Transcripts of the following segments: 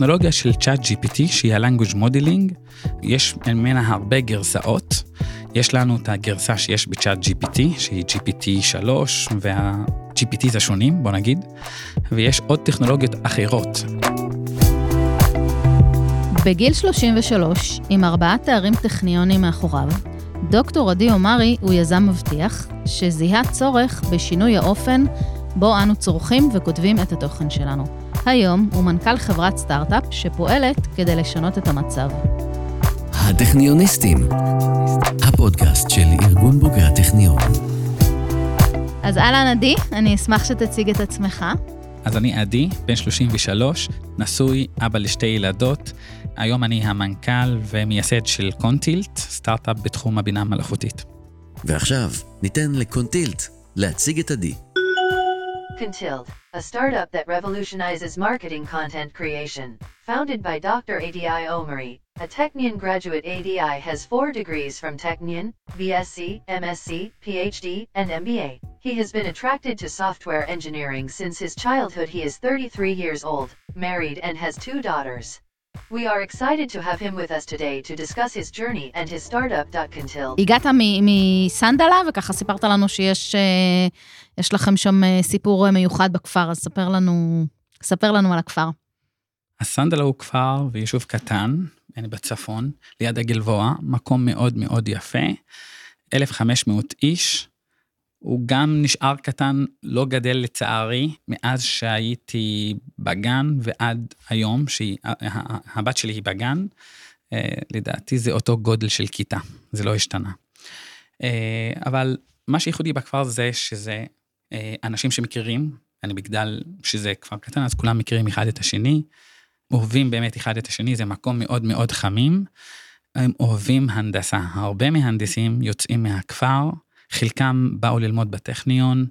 הטכנולוגיה של צ'אט GPT, שהיא ה-language modeling, יש ממנה הרבה גרסאות. יש לנו את הגרסה שיש בצ'אט GPT, שהיא GPT 3 וה-GPTs השונים, בוא נגיד, ויש עוד טכנולוגיות אחרות. בגיל 33, עם ארבעה תארים טכניונים מאחוריו, דוקטור עדי אומרי הוא יזם מבטיח, שזיהה צורך בשינוי האופן בו אנו צורכים וכותבים את התוכן שלנו. היום הוא מנכ"ל חברת סטארט-אפ שפועלת כדי לשנות את המצב. הטכניוניסטים, הפודקאסט של ארגון בוגרי הטכניון. אז אהלן עדי, אני אשמח שתציג את עצמך. אז אני עדי, בן 33, נשוי, אבא לשתי ילדות. היום אני המנכ"ל ומייסד של קונטילט, סטארט-אפ בתחום הבינה המלאכותית. ועכשיו, ניתן לקונטילט להציג את עדי. Contilt, a startup that revolutionizes marketing content creation. Founded by Dr. ADI Omari, a Technion graduate ADI has four degrees from Technion, BSc, MSc, PhD, and MBA. He has been attracted to software engineering since his childhood. He is 33 years old, married and has two daughters. We are excited to have him with us today to discuss his journey and his startup. Contilt. הגעת מ- מסנדלה, וככה סיפרת לנו שיש אה, יש לכם שם אה, סיפור אה, מיוחד בכפר, אז ספר לנו, ספר לנו על הכפר. הסנדלה הוא כפר ויישוב קטן, אני בצפון, ליד הגלבוע, מקום מאוד מאוד יפה, 1,500 איש. הוא גם נשאר קטן, לא גדל לצערי, מאז שהייתי בגן ועד היום, שהבת שלי היא בגן, אה, לדעתי זה אותו גודל של כיתה, זה לא השתנה. אבל מה שייחודי בכפר זה שזה אנשים שמכירים, אני בגדל שזה כפר קטן, אז כולם מכירים אחד את השני, אוהבים באמת אחד את השני, זה מקום מאוד מאוד חמים. הם אוהבים הנדסה, הרבה מהנדסים יוצאים מהכפר, חלקם באו ללמוד בטכניון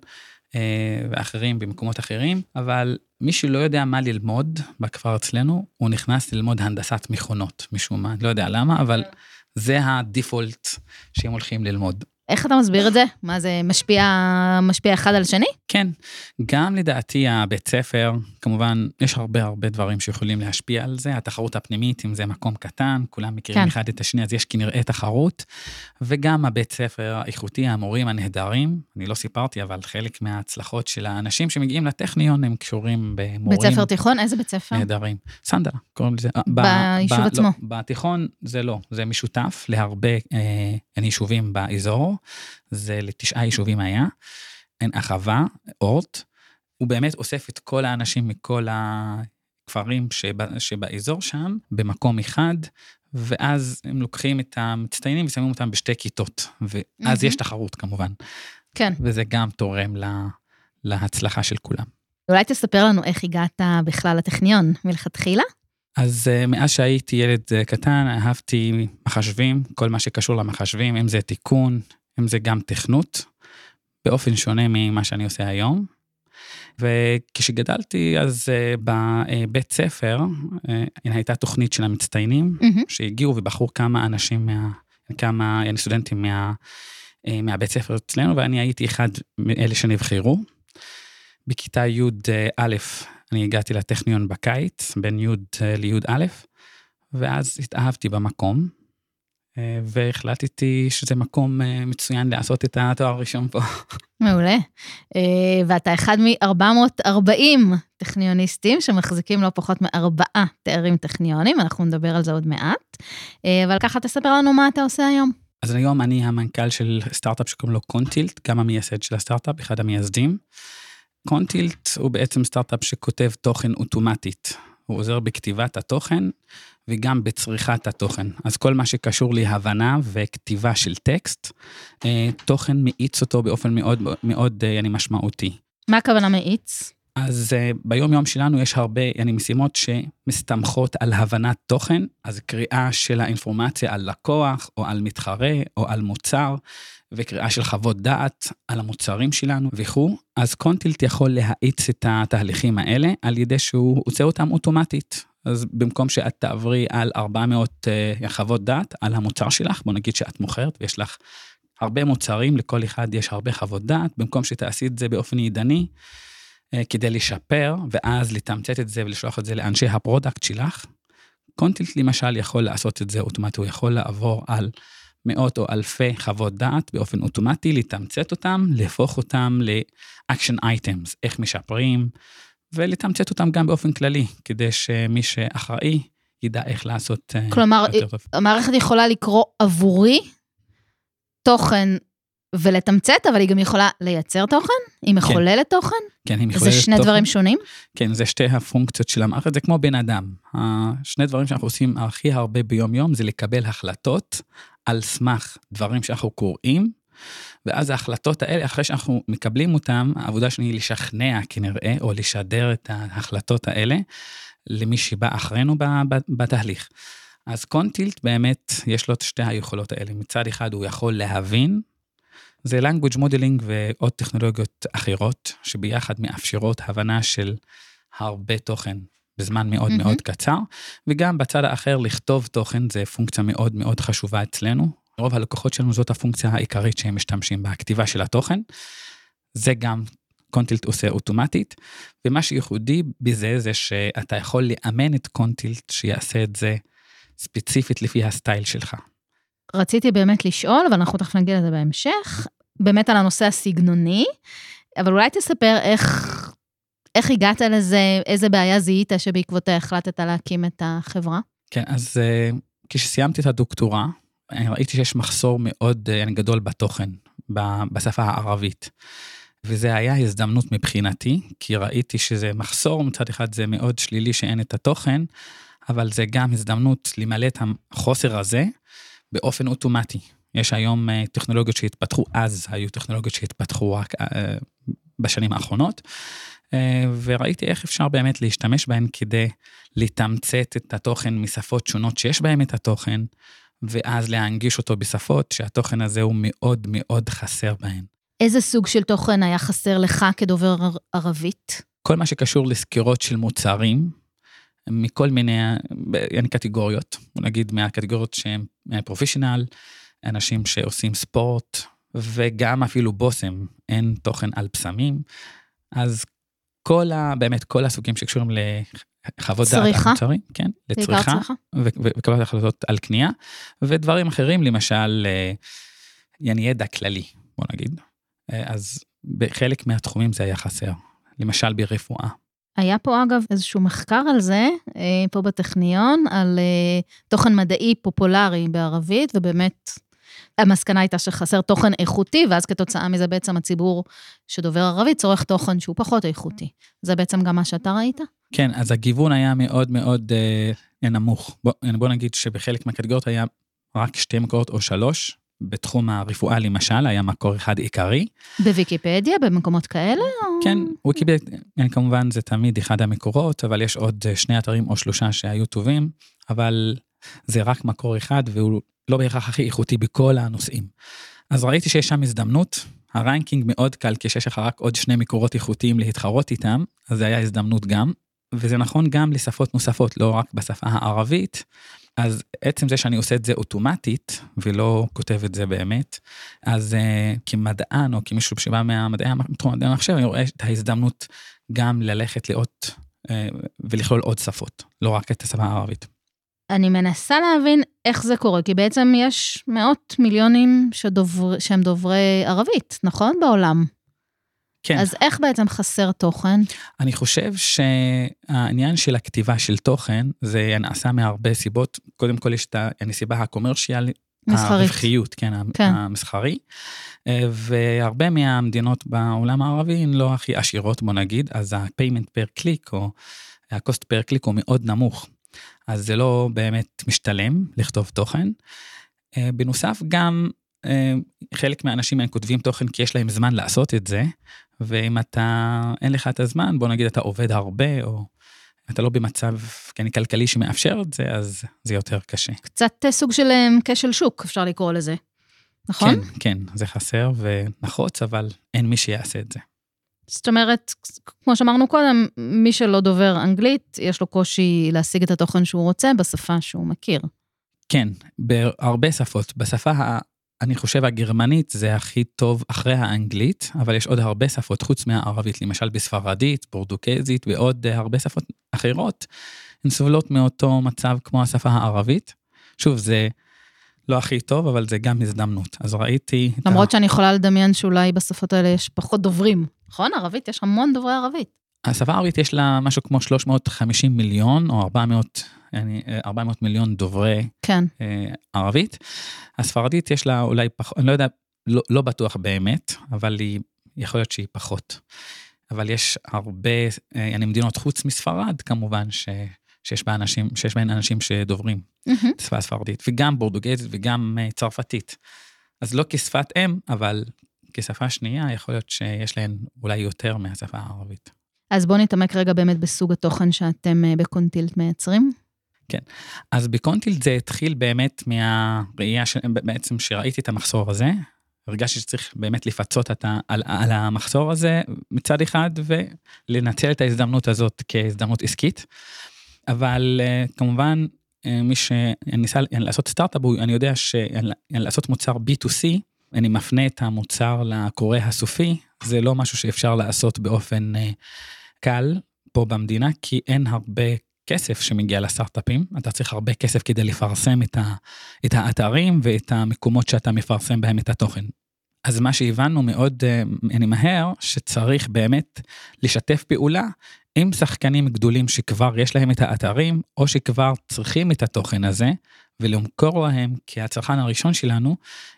ואחרים במקומות אחרים, אבל מי שלא יודע מה ללמוד בכפר אצלנו, הוא נכנס ללמוד הנדסת מכונות משום מה, לא יודע למה, אבל זה הדיפולט שהם הולכים ללמוד. איך אתה מסביר את זה? מה זה משפיע, משפיע אחד על שני? כן, גם לדעתי הבית ספר, כמובן, יש הרבה הרבה דברים שיכולים להשפיע על זה, התחרות הפנימית, אם זה מקום קטן, כולם מכירים כן. אחד את השני, אז יש כנראה תחרות, וגם הבית ספר האיכותי, המורים הנהדרים, אני לא סיפרתי, אבל חלק מההצלחות של האנשים שמגיעים לטכניון, הם קשורים במורים. בית ספר תיכון? איזה בית ספר? נהדרים. סנדלה, קוראים לזה. ביישוב עצמו. לא, בתיכון זה לא, זה משותף להרבה אה, יישובים באזור. זה לתשעה יישובים היה, אין אחווה, אורט, הוא באמת אוסף את כל האנשים מכל הכפרים שבא, שבאזור שם, במקום אחד, ואז הם לוקחים את המצטיינים ושמים אותם בשתי כיתות, ואז mm-hmm. יש תחרות כמובן. כן. וזה גם תורם לה, להצלחה של כולם. אולי תספר לנו איך הגעת בכלל לטכניון מלכתחילה? אז uh, מאז שהייתי ילד uh, קטן, אהבתי מחשבים, כל מה שקשור למחשבים, אם זה תיקון, אם זה גם תכנות, באופן שונה ממה שאני עושה היום. וכשגדלתי, אז uh, בבית ספר, uh, הייתה תוכנית של המצטיינים, mm-hmm. שהגיעו ובחרו כמה אנשים, מה, כמה סטודנטים מה, uh, מהבית ספר אצלנו, ואני הייתי אחד מאלה שנבחרו. בכיתה י"א אני הגעתי לטכניון בקיץ, בין י' לי"א, ואז התאהבתי במקום, והחלטתי שזה מקום אה, מצוין לעשות את התואר הראשון פה. מעולה. אה, ואתה אחד מ-440 טכניוניסטים שמחזיקים לא פחות מארבעה תארים טכניונים, אנחנו נדבר על זה עוד מעט. אבל ככה תספר לנו מה אתה עושה היום. אז היום אני המנכ"ל של סטארט-אפ שקוראים לו קונטילט, גם המייסד של הסטארט-אפ, אחד המייסדים. קונטילט הוא בעצם סטארט-אפ שכותב תוכן אוטומטית. הוא עוזר בכתיבת התוכן וגם בצריכת התוכן. אז כל מה שקשור להבנה וכתיבה של טקסט, אה, תוכן מאיץ אותו באופן מאוד מאוד אה, אני משמעותי. מה הכוונה מאיץ? אז uh, ביום יום שלנו יש הרבה אני, משימות שמסתמכות על הבנת תוכן, אז קריאה של האינפורמציה על לקוח, או על מתחרה, או על מוצר, וקריאה של חוות דעת על המוצרים שלנו וכו', אז Contilt יכול להאיץ את התהליכים האלה על ידי שהוא עושה אותם אוטומטית. אז במקום שאת תעברי על 400 uh, אה, חוות דעת על המוצר שלך, בוא נגיד שאת מוכרת ויש לך הרבה מוצרים, לכל אחד יש הרבה חוות דעת, במקום שתעשי את זה באופן ידני, אה, כדי לשפר, ואז לתמצת את זה ולשלוח את זה לאנשי ה product שלך. Contilt למשל יכול לעשות את זה אוטומטי, הוא יכול לעבור על מאות או אלפי חוות דעת באופן אוטומטי, לתמצת אותם, להפוך אותם ל-action items, איך משפרים, ולתמצת אותם גם באופן כללי, כדי שמי שאחראי ידע איך לעשות אה, כלומר, יותר טוב. המערכת יכולה לקרוא עבורי תוכן ולתמצת, אבל היא גם יכולה לייצר תוכן? היא מחוללת תוכן? כן, אם זה שני דברים שונים? כן, זה שתי הפונקציות של המערכת, זה כמו בן אדם. השני דברים שאנחנו עושים הכי הרבה ביום-יום זה לקבל החלטות על סמך דברים שאנחנו קוראים, ואז ההחלטות האלה, אחרי שאנחנו מקבלים אותן, העבודה שלי היא לשכנע כנראה, או לשדר את ההחלטות האלה למי שבא אחרינו בתהליך. אז קונטילט באמת, יש לו את שתי היכולות האלה. מצד אחד הוא יכול להבין, זה language modeling ועוד טכנולוגיות אחרות, שביחד מאפשרות הבנה של הרבה תוכן בזמן מאוד מהמם. מאוד קצר, וגם בצד האחר לכתוב תוכן זה פונקציה מאוד מאוד חשובה אצלנו. רוב הלקוחות שלנו זאת הפונקציה העיקרית שהם משתמשים בה, הכתיבה של התוכן. זה גם קונטילט עושה אוטומטית, ומה שייחודי בזה זה שאתה יכול לאמן את קונטילט שיעשה את זה ספציפית לפי הסטייל שלך. רציתי באמת לשאול, אבל אנחנו תכף נגיע לזה בהמשך, באמת על הנושא הסגנוני, אבל אולי תספר איך, איך הגעת לזה, איזה בעיה זיהית שבעקבותיה החלטת להקים את החברה? כן, אז uh, כשסיימתי את הדוקטורה, אני ראיתי שיש מחסור מאוד uh, גדול בתוכן, בשפה הערבית. וזה היה הזדמנות מבחינתי, כי ראיתי שזה מחסור, מצד אחד זה מאוד שלילי שאין את התוכן, אבל זה גם הזדמנות למלא את החוסר הזה באופן אוטומטי. יש היום uh, טכנולוגיות שהתפתחו, אז היו טכנולוגיות שהתפתחו רק uh, בשנים האחרונות, וראיתי איך אפשר באמת להשתמש בהן כדי לתמצת את התוכן משפות שונות שיש בהן את התוכן, ואז להנגיש אותו בשפות שהתוכן הזה הוא מאוד מאוד חסר בהן. איזה סוג של תוכן היה חסר לך כדובר ער- ערבית? כל מה שקשור לסקירות של מוצרים, מכל מיני קטגוריות, נגיד מהקטגוריות שהן פרופשיונל, אנשים שעושים ספורט, וגם אפילו בושם, אין תוכן על פסמים, אז כל ה... באמת כל הסוגים שקשורים לחוות דעת על? מוצרים, כן, לצריכה, וקבלת החלטות על קנייה, ודברים אחרים, למשל, אה, יעני ידע כללי, בוא נגיד. אה, אז בחלק מהתחומים זה היה חסר, למשל ברפואה. היה פה אגב איזשהו מחקר על זה, אה, פה בטכניון, על תוכן מדעי פופולרי בערבית, ובאמת המסקנה הייתה שחסר תוכן איכותי, ואז כתוצאה מזה בעצם הציבור שדובר ערבית צורך תוכן שהוא פחות איכותי. זה בעצם גם מה שאתה ראית? כן, אז הגיוון היה מאוד מאוד אה, נמוך. בוא, בוא נגיד שבחלק מהקטגוריות היה רק שתי מקורות או שלוש. בתחום הרפואה למשל, היה מקור אחד עיקרי. בוויקיפדיה, במקומות כאלה? או... כן, ויקיפדיה, כן, כמובן זה תמיד אחד המקורות, אבל יש עוד אה, שני אתרים או שלושה שהיו טובים, אבל זה רק מקור אחד והוא לא בהכרח הכי איכותי בכל הנושאים. אז ראיתי שיש שם הזדמנות, הרנקינג מאוד קל כשיש לך רק עוד שני מקורות איכותיים להתחרות איתם, אז זה היה הזדמנות גם, וזה נכון גם לשפות נוספות, לא רק בשפה הערבית. אז עצם זה שאני עושה את זה אוטומטית ולא כותב את זה באמת, אז uh, כמדען או כמישהו שבא מהמדעי המחשב, אני רואה את ההזדמנות גם ללכת לאות uh, ולכלול עוד שפות, לא רק את השפה הערבית. אני מנסה להבין איך זה קורה, כי בעצם יש מאות מיליונים שדובר, שהם דוברי ערבית, נכון? בעולם. כן, אז איך בעצם חסר תוכן? אני חושב שהעניין של הכתיבה של תוכן, זה נעשה מהרבה סיבות. קודם כל יש את הסיבה הקומרשיאלית, מסחרית. הרווחיות, כן, כן. המסחרי. אה, והרבה מהמדינות בעולם הערבי הן לא הכי עשירות, בוא נגיד, אז ה-payment per click או ה-cost per click הוא מאוד נמוך. אז זה לא באמת משתלם לכתוב תוכן. אה, בנוסף, גם אה, חלק מהאנשים הם כותבים תוכן כי יש להם זמן לעשות את זה, ואם אתה, אין לך את הזמן, בוא נגיד אתה עובד הרבה, או אתה לא במצב כן, כלכלי שמאפשר את זה, אז זה יותר קשה. קצת אה, סוג של כשל שוק, אפשר לקרוא לזה. נכון? כן, כן, זה חסר ונחוץ, אבל אין מי שיעשה את זה. זאת אומרת, כמו שאמרנו קודם, מי שלא דובר אנגלית, יש לו קושי להשיג את התוכן שהוא רוצה בשפה שהוא מכיר. כן, בהרבה שפות. בשפה אני חושב הגרמנית זה הכי טוב אחרי האנגלית, אבל יש עוד הרבה שפות חוץ מהערבית, למשל בספרדית, פורטוגזית ועוד הרבה שפות אחרות, הן סובלות מאותו מצב כמו השפה הערבית. שוב, זה לא הכי טוב, אבל זה גם הזדמנות. אז ראיתי... את ה- למרות שאני יכולה לדמיין שאולי בשפות האלה יש פחות דוברים. נכון? ערבית, יש המון דוברי ערבית. השפה הערבית יש לה משהו כמו 350 מיליון או 400, אני, אה, 400 מיליון דוברי כן. אה, ערבית. הספרדית יש לה אולי פחות, אני לא יודע, לא, לא בטוח באמת, אבל היא, יכול להיות שהיא פחות. אבל יש הרבה, אה, אני מדינות חוץ מספרד כמובן, ש, שיש, בה אנשים, שיש בהן אנשים שדוברים מהמם. את השפה הספרדית, וגם פורטוגזית וגם אה, צרפתית. אז לא כשפת אם, אבל כשפה שנייה יכול להיות שיש להן אולי יותר מהשפה הערבית. אז בואו נתעמק רגע באמת בסוג התוכן שאתם אה, בקונטילט מייצרים. אז בקונטילד זה התחיל באמת מהראייה, ש... בעצם שראיתי את המחסור הזה, הרגשתי שצריך באמת לפצות את ה... על, על המחסור הזה מצד אחד, ולנצל את ההזדמנות הזאת כהזדמנות עסקית. אבל אה, כמובן, אה, מי שניסה לעשות סטארט-אפ, אני יודע שלעשות מוצר B2C, אני מפנה את המוצר לקורא הסופי, זה לא משהו שאפשר לעשות באופן אה, קל פה במדינה, כי אין הרבה כסף שמגיע לסטארט-אפים, אתה צריך הרבה כסף כדי לפרסם את, ה, את האתרים ואת המקומות שאתה מפרסם בהם את התוכן. אז מה שהבנו מאוד, אה, אני מהר, שצריך באמת לשתף פעולה עם שחקנים גדולים שכבר יש להם את האתרים, או שכבר צריכים את התוכן הזה, ולמכור להם כהצרכן הראשון שלנו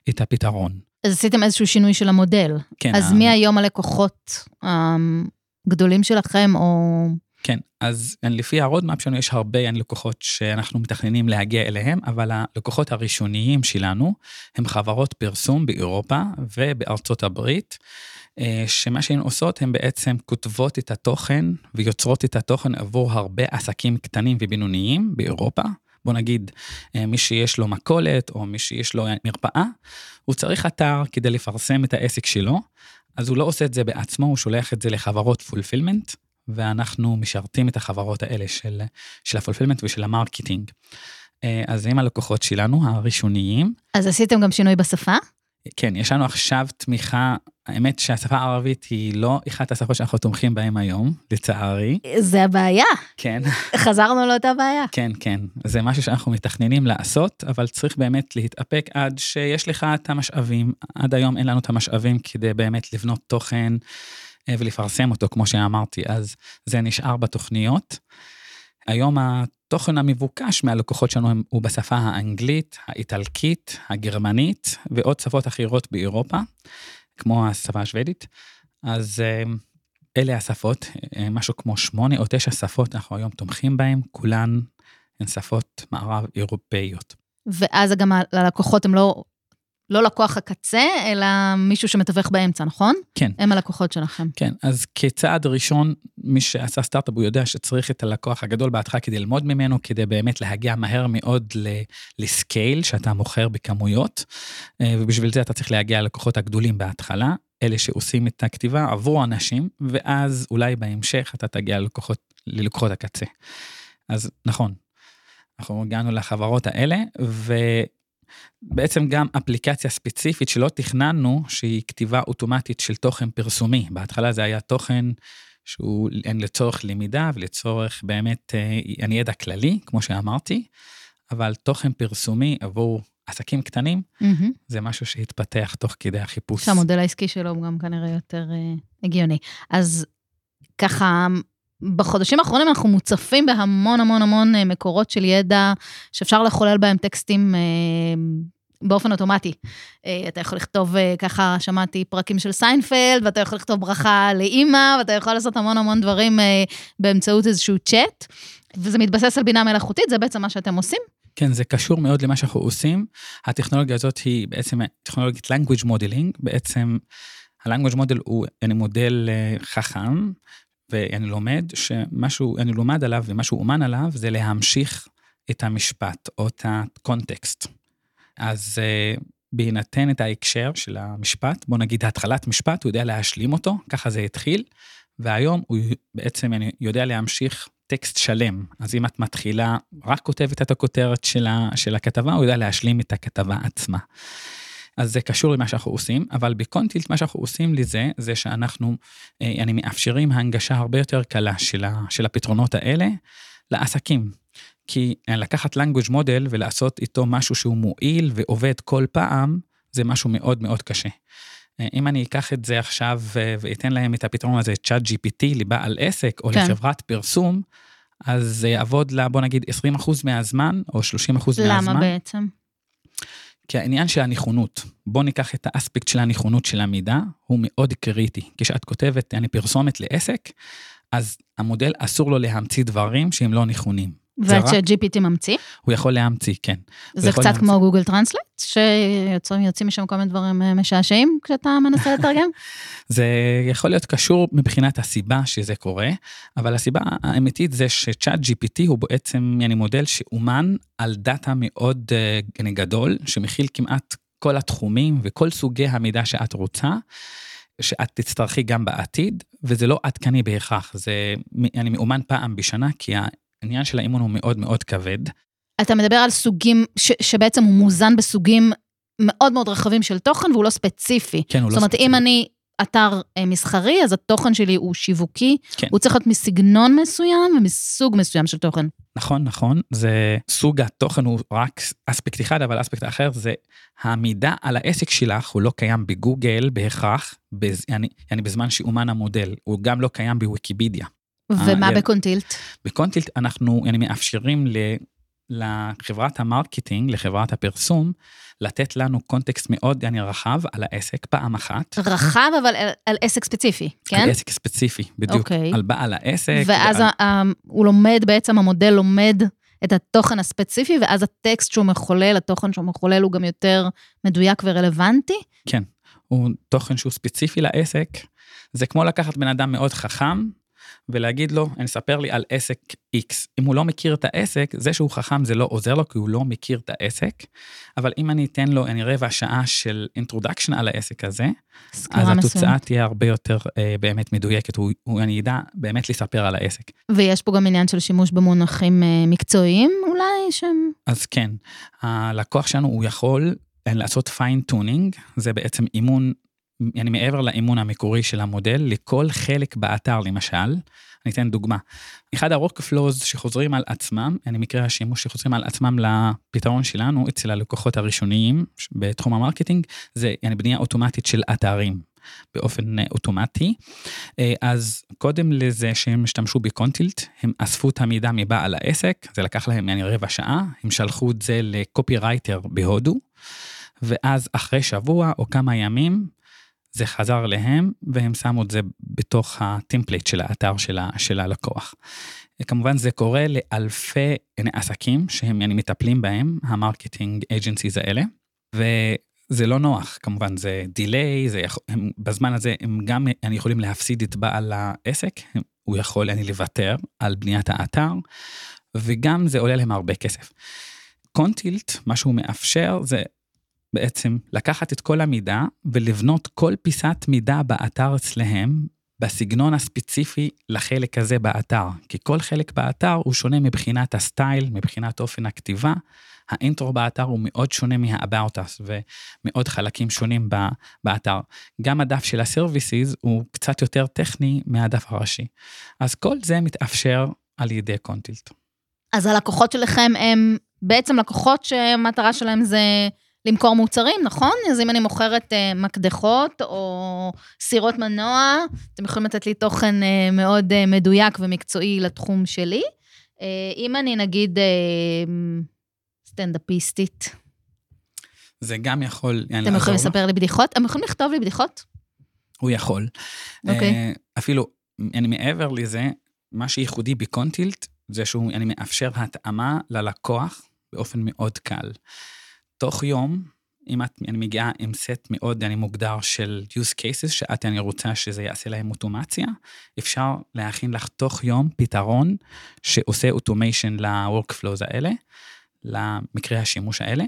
את הפתרון. אז עשיתם איזשהו שינוי של המודל. כן, אז ה- מי היום הלקוחות הגדולים שלכם, או... כן, אז לפי הרודמאפ שלנו יש הרבה לקוחות שאנחנו מתכננים להגיע אליהם, אבל הלקוחות הראשוניים שלנו הם חברות פרסום באירופה ובארצות הברית, אה, שמה שהן עושות, הן בעצם כותבות את התוכן ויוצרות את התוכן עבור הרבה עסקים קטנים ובינוניים באירופה. בוא נגיד, אה, מי שיש לו מכולת או מי שיש לו מרפאה, הוא צריך אתר כדי לפרסם את העסק שלו, אז הוא לא עושה את זה בעצמו, הוא שולח את זה לחברות fulfillment, ואנחנו משרתים את החברות האלה של, של ה fulfillment ושל ה marketing. אה, אז הם הלקוחות שלנו, הראשוניים. אז עשיתם גם שינוי בשפה? כן, יש לנו עכשיו תמיכה, האמת שהשפה הערבית היא לא אחת השפות שאנחנו תומכים בהן היום, לצערי. זה הבעיה. כן, חזרנו לאותה בעיה. כן, כן. זה משהו שאנחנו מתכננים לעשות, אבל צריך באמת להתאפק עד שיש לך את המשאבים. עד היום אין לנו את המשאבים כדי באמת לבנות תוכן אה, ולפרסם אותו, כמו שאמרתי, אז זה נשאר בתוכניות. היום התוכן המבוקש מהלקוחות שלנו הוא בשפה האנגלית, האיטלקית, הגרמנית ועוד שפות אחרות באירופה, כמו השפה השוודית. אז אה, אלה השפות, אה, משהו כמו שמונה או תשע שפות אנחנו היום תומכים בהן, כולן הן שפות מערב אירופאיות. ואז גם ה- ללקוחות הם לא, לא לקוח הקצה, אלא מישהו שמתווך באמצע, נכון? כן. הם הלקוחות שלכם. כן, אז כצעד ראשון, מי שעשה סטארט-אפ הוא יודע שצריך את הלקוח הגדול בהתחלה כדי ללמוד ממנו, כדי באמת להגיע מהר מאוד לסקייל שאתה מוכר בכמויות, אה, ובשביל זה אתה צריך להגיע ללקוחות הגדדולים בהתחלה, אלה שעושים את הכתיבה עבור אנשים, ואז אולי בהמשך אתה תגיע ללקוחות, ללקוחות הקצה. אז נכון, אנחנו הגענו לחברות האלה, ובעצם גם אפליקציה ספציפית שלא תכננו, שהיא כתיבה אוטומטית של תוכן פרסומי. בהתחלה זה היה תוכן שהוא לצורך למידה ולצורך באמת אה, ידע כללי, כמו שאמרתי, אבל תוכן פרסומי עבור עסקים קטנים, מהמם. זה משהו שהתפתח תוך כדי החיפוש. שהמודל העסקי שלו הוא גם כנראה יותר אה, הגיוני. אז ככה, בחודשים האחרונים אנחנו מוצפים בהמון המון המון אה, מקורות של ידע שאפשר לחולל בהם טקסטים אה, באופן אוטומטי. אה, אתה יכול לכתוב, ככה שמעתי פרקים של סיינפלד, ואתה יכול לכתוב ברכה לאימא, ואתה יכול לעשות המון המון דברים באמצעות איזשהו צ'אט, וזה מתבסס על בינה מלאכותית, זה בעצם מה שאתם עושים. כן, זה קשור מאוד למה שאנחנו עושים. הטכנולוגיה הזאת היא בעצם טכנולוגיית language modeling, בעצם ה-language model הוא מודל חכם, ואני לומד שמשהו, אני לומד עליו ומה שהוא אומן עליו זה להמשיך את המשפט או את הקונטקסט. אז אה, בהינתן את ההקשר של המשפט, בוא נגיד התחלת משפט, הוא יודע להשלים אותו, ככה זה התחיל, והיום הוא בעצם אני יודע להמשיך טקסט שלם. אז אם את מתחילה, רק כותבת את הכותרת של, ה, של הכתבה, הוא יודע להשלים את הכתבה עצמה. אז זה קשור למה שאנחנו עושים, אבל בקונטילט מה שאנחנו עושים לזה, זה שאנחנו, אה, אני מאפשרים הנגשה הרבה יותר קלה של, ה, של הפתרונות האלה לעסקים. כי אה, לקחת language model ולעשות איתו משהו שהוא מועיל ועובד כל פעם, זה משהו מאוד מאוד קשה. אה, אם אני אקח את זה עכשיו ואתן להם את הפתרון הזה, צ'אט GPT לבעל עסק או כן. לחברת פרסום, אז זה יעבוד לה, בוא נגיד, 20% מהזמן או 30% מהזמן. למה בעצם? כי העניין של הנכונות, בוא ניקח את האספקט של הנכונות של המידע, הוא מאוד קריטי. כשאת כותבת, אני פרסומת לעסק, אז המודל אסור לו להמציא דברים שהם לא נכונים. וצ'אט GPT ממציא? הוא יכול להמציא, כן. זה קצת להמציא. כמו Google Translate, שיוצאים יוצאים משם כל מיני דברים אה, משעשעים כשאתה מנסה לתרגם? זה יכול להיות קשור מבחינת הסיבה שזה קורה, אבל הסיבה האמיתית זה ש ChatGPT הוא בעצם יעני מודל שאומן על דאטה מאוד אה, גדול, שמכיל כמעט כל התחומים וכל סוגי המידע שאת רוצה, שאת תצטרכי גם בעתיד, וזה לא עדכני בהכרח, זה אני מאומן פעם בשנה, כי העניין של האימון הוא מאוד מאוד כבד. אתה מדבר על סוגים, ש, שבעצם הוא מוזן בסוגים מאוד מאוד רחבים של תוכן והוא לא ספציפי. כן, הוא לא זאת אומרת, ספציפי. אם אני אתר אה, מסחרי, אז התוכן שלי הוא שיווקי, כן. הוא צריך להיות מסגנון מסוים ומסוג מסוים של תוכן. נכון, נכון, זה סוג התוכן הוא רק אספקט אחד, אבל אספקט אחר זה המידע על העסק שלך, הוא לא קיים בגוגל בהכרח, בז, אני, אני בזמן שאומן המודל, הוא גם לא קיים בוויקיפדיה. ומה אה, ב Contilt? ב Contilt אנחנו אני מאפשרים ל, לחברת ה marketing, לחברת הפרסום, לתת לנו context מאוד אני, רחב על העסק פעם אחת. רחב, אבל על, על עסק ספציפי, כן? על עסק ספציפי, בדיוק, אוקיי. על בעל העסק. ואז ועל- ה- ה- הוא לומד, בעצם המודל לומד את התוכן הספציפי, ואז הטקסט שהוא מחולל, התוכן שהוא מחולל הוא גם יותר מדויק ורלוונטי. כן, הוא תוכן שהוא ספציפי לעסק. זה כמו לקחת בן אדם מאוד חכם ולהגיד לו, אני אספר לי על עסק X. אם הוא לא מכיר את העסק, זה שהוא חכם זה לא עוזר לו, כי הוא לא מכיר את העסק. אבל אם אני אתן לו, אני רבע שעה של introduction על העסק הזה, אז. התוצאה תהיה הרבה יותר אה, באמת מדויקת, הוא, הוא, אני אדע באמת לספר על העסק. ויש פה גם עניין של שימוש במונחים אה, מקצועיים אולי, שהם... אז כן, הלקוח שלנו הוא יכול לעשות fine-tuning, זה בעצם אימון, אני מעבר לאימון המקורי של המודל, לכל חלק באתר למשל. אני אתן דוגמה. אחד ה-workflows שחוזרים על עצמם, אני מקרה השימוש שחוזרים על עצמם לפתרון שלנו אצל הלקוחות הראשוניים בתחום ה marketing, זה אני בנייה אוטומטית של אתרים. באופן אה, אוטומטי. אה, אז קודם לזה שהם השתמשו ב Contilt, הם אספו את המידע מבעל העסק, זה לקח להם אני רבע שעה, הם שלחו את זה לקופי רייטר בהודו, ואז אחרי שבוע או כמה ימים, זה חזר אליהם, והם שמו את זה בתוך ה template של האתר של, ה, של הלקוח. כמובן זה קורה לאלפי עסקים שהם אני מטפלים בהם, ה marketing agencies האלה, וזה לא נוח, כמובן זה delay, הם, בזמן הזה הם גם אני יכולים להפסיד את בעל העסק, הם, הוא יכול אני לוותר על בניית האתר, וגם זה עולה להם הרבה כסף. קונטילט, מה שהוא מאפשר זה בעצם לקחת את כל המידע ולבנות כל פיסת מידע באתר אצלהם בסגנון הספציפי לחלק הזה באתר. כי כל חלק באתר הוא שונה מבחינת הסטייל, מבחינת אופן הכתיבה. האינטרו באתר הוא מאוד שונה מה-about us ומאוד חלקים שונים באתר. גם הדף של ה-services הוא קצת יותר טכני מהדף הראשי. אז כל זה מתאפשר על ידי קונטילט. אז הלקוחות שלכם הם בעצם לקוחות שהמטרה שלהם זה למכור מוצרים, נכון? אז אם אני מוכרת אה, מקדחות או סירות מנוע, אתם יכולים לתת לי תוכן אה, מאוד אה, מדויק ומקצועי לתחום שלי. אה, אם אני נגיד אה, סטנדאפיסטית, זה גם יכול... אתם יכולים לו. לספר לי בדיחות? הם יכולים לכתוב לי בדיחות? הוא יכול. אוקיי. אה, אפילו, אני מעבר לזה, מה שייחודי בקונטילט, זה שהוא, אני מאפשר התאמה ללקוח באופן מאוד קל. תוך יום, אם את, אני מגיעה עם סט מאוד אני מוגדר של use cases, שאת אני רוצה שזה יעשה להם אוטומציה, אפשר להכין לך תוך יום פתרון שעושה אוטומיישן ל-workflows האלה, למקרי השימוש האלה.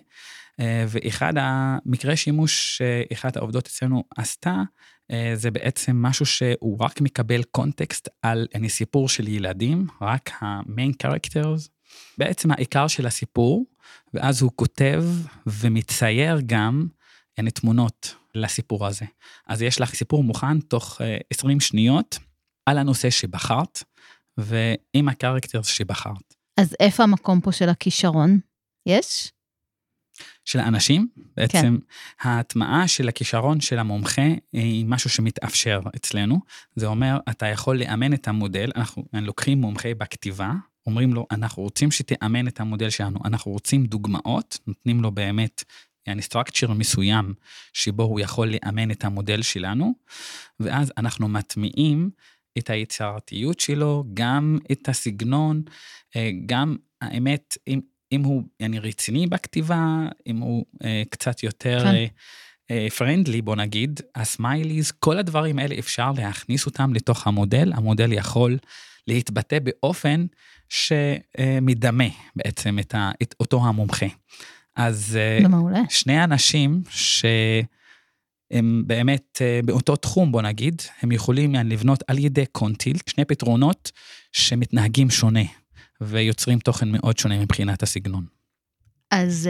אה, ואחד המקרי שימוש שאחת העובדות אצלנו עשתה, אה, זה בעצם משהו שהוא רק מקבל קונטקסט על אני סיפור של ילדים, רק ה-main characters, בעצם העיקר של הסיפור, ואז הוא כותב ומצייר גם יעני תמונות לסיפור הזה. אז יש לך סיפור מוכן תוך אה, 20 שניות על הנושא שבחרת, ועם הקרקטר שבחרת. אז איפה המקום פה של הכישרון? יש? של האנשים, בעצם כן. ההטמעה של הכישרון של המומחה היא משהו שמתאפשר אצלנו. זה אומר, אתה יכול לאמן את המודל, אנחנו לוקחים מומחה בכתיבה, אומרים לו, אנחנו רוצים שתאמן את המודל שלנו, אנחנו רוצים דוגמאות, נותנים לו באמת יעני סטרקצ'ר מסוים שבו הוא יכול לאמן את המודל שלנו, ואז אנחנו מטמיעים את היצירתיות שלו, גם את הסגנון, אה, גם האמת, אם, אם הוא יעני רציני בכתיבה, אם הוא אה, קצת יותר כן. פרנדלי, בוא נגיד, הסמייליז, כל הדברים האלה אפשר להכניס אותם לתוך המודל, המודל יכול להתבטא באופן שמדמה בעצם את, ה, את אותו המומחה. אז מעולה. שני אנשים שהם באמת באותו תחום, בוא נגיד, הם יכולים לבנות על ידי קונטיל שני פתרונות שמתנהגים שונה ויוצרים תוכן מאוד שונה מבחינת הסגנון. אז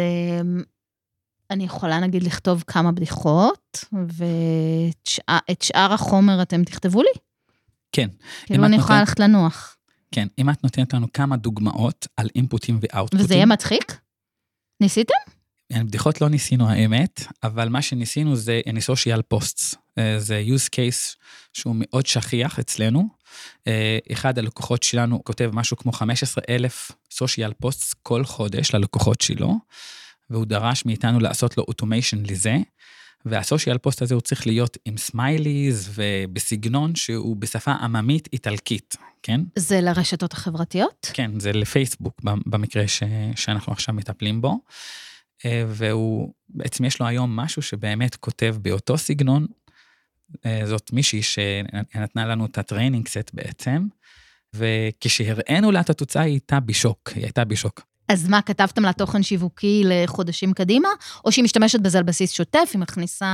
אני יכולה נגיד לכתוב כמה בדיחות, ואת שאר החומר אתם תכתבו לי? כן. כאילו אני יכולה ללכת לנוח. כן, אם את נותנת לנו כמה דוגמאות על אינפוטים ואאוטפוטים. וזה יהיה מצחיק? ניסיתם? בדיחות לא ניסינו האמת, אבל מה שניסינו זה social posts. זה use case שהוא מאוד שכיח אצלנו. אחד הלקוחות שלנו כותב משהו כמו 15 אלף social posts כל חודש ללקוחות שלו, והוא דרש מאיתנו לעשות לו automation לזה. וה social post הזה הוא צריך להיות עם smileys ובסגנון שהוא בשפה עממית איטלקית, כן? זה לרשתות החברתיות? כן, זה לפייסבוק במקרה ש, שאנחנו עכשיו מטפלים בו. והוא, בעצם יש לו היום מישהו שבאמת כותב באותו סגנון. זאת מישהי שנתנה לנו את ה training set בעצם, וכשהראינו לה את התוצאה היא הייתה בשוק, היא הייתה בשוק. אז מה, כתבתם לה תוכן שיווקי לחודשים קדימה, או שהיא משתמשת בזה על בסיס שוטף, היא מכניסה...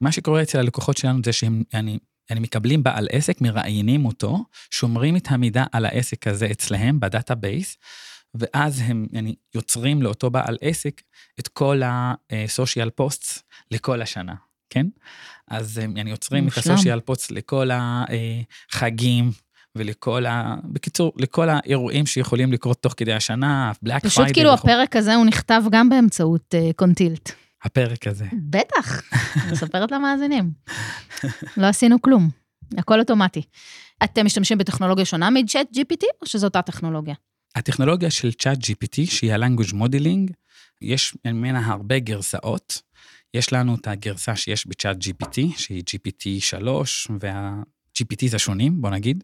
מה שקורה אצל הלקוחות שלנו זה שהם, אני, אני מקבלים בעל עסק, מראיינים אותו, שומרים את המידע על העסק הזה אצלהם ב database, ואז הם אני, יוצרים לאותו בעל עסק את כל ה-social posts לכל השנה, כן? אז הם אני, יוצרים מושלם. את ה-social posts לכל החגים, ולכל ה... בקיצור, לכל האירועים שיכולים לקרות תוך כדי השנה, בלק פריידי. פשוט כאילו וכו. הפרק הזה הוא נכתב גם באמצעות uh, קונטילט. הפרק הזה. בטח, אני מספרת למאזינים. לא עשינו כלום, הכל אוטומטי. אתם משתמשים בטכנולוגיה שונה מצ'אט GPT, או שזו אותה טכנולוגיה? הטכנולוגיה של צ'אט GPT, שהיא ה-language modeling, יש ממנה הרבה גרסאות. יש לנו את הגרסה שיש בצ'אט GPT, שהיא GPT 3, וה... GPTs השונים, בוא נגיד,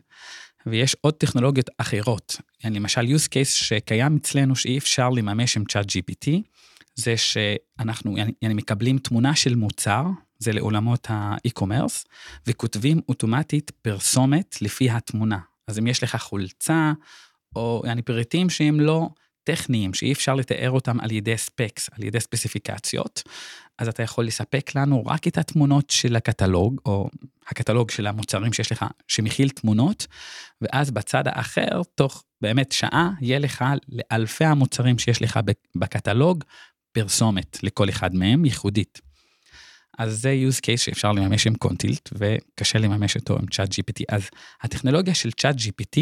ויש עוד טכנולוגיות אחרות. למשל, use case שקיים אצלנו שאי אפשר לממש עם צ'אט GPT, זה שאנחנו يعني, מקבלים תמונה של מוצר, זה לעולמות האי-קומרס, וכותבים אוטומטית פרסומת לפי התמונה. אז אם יש לך חולצה, או يعني, פריטים שהם לא טכניים, שאי אפשר לתאר אותם על ידי ספקס, על ידי ספציפיקציות, אז אתה יכול לספק לנו רק את התמונות של הקטלוג, או הקטלוג של המוצרים שיש לך, שמכיל תמונות, ואז בצד האחר, תוך באמת שעה, יהיה לך לאלפי המוצרים שיש לך בקטלוג, פרסומת לכל אחד מהם, ייחודית. אז זה use case שאפשר לממש עם קונטילט, וקשה לממש אותו עם צ'אט GPT. אז הטכנולוגיה של צ'אט GPT,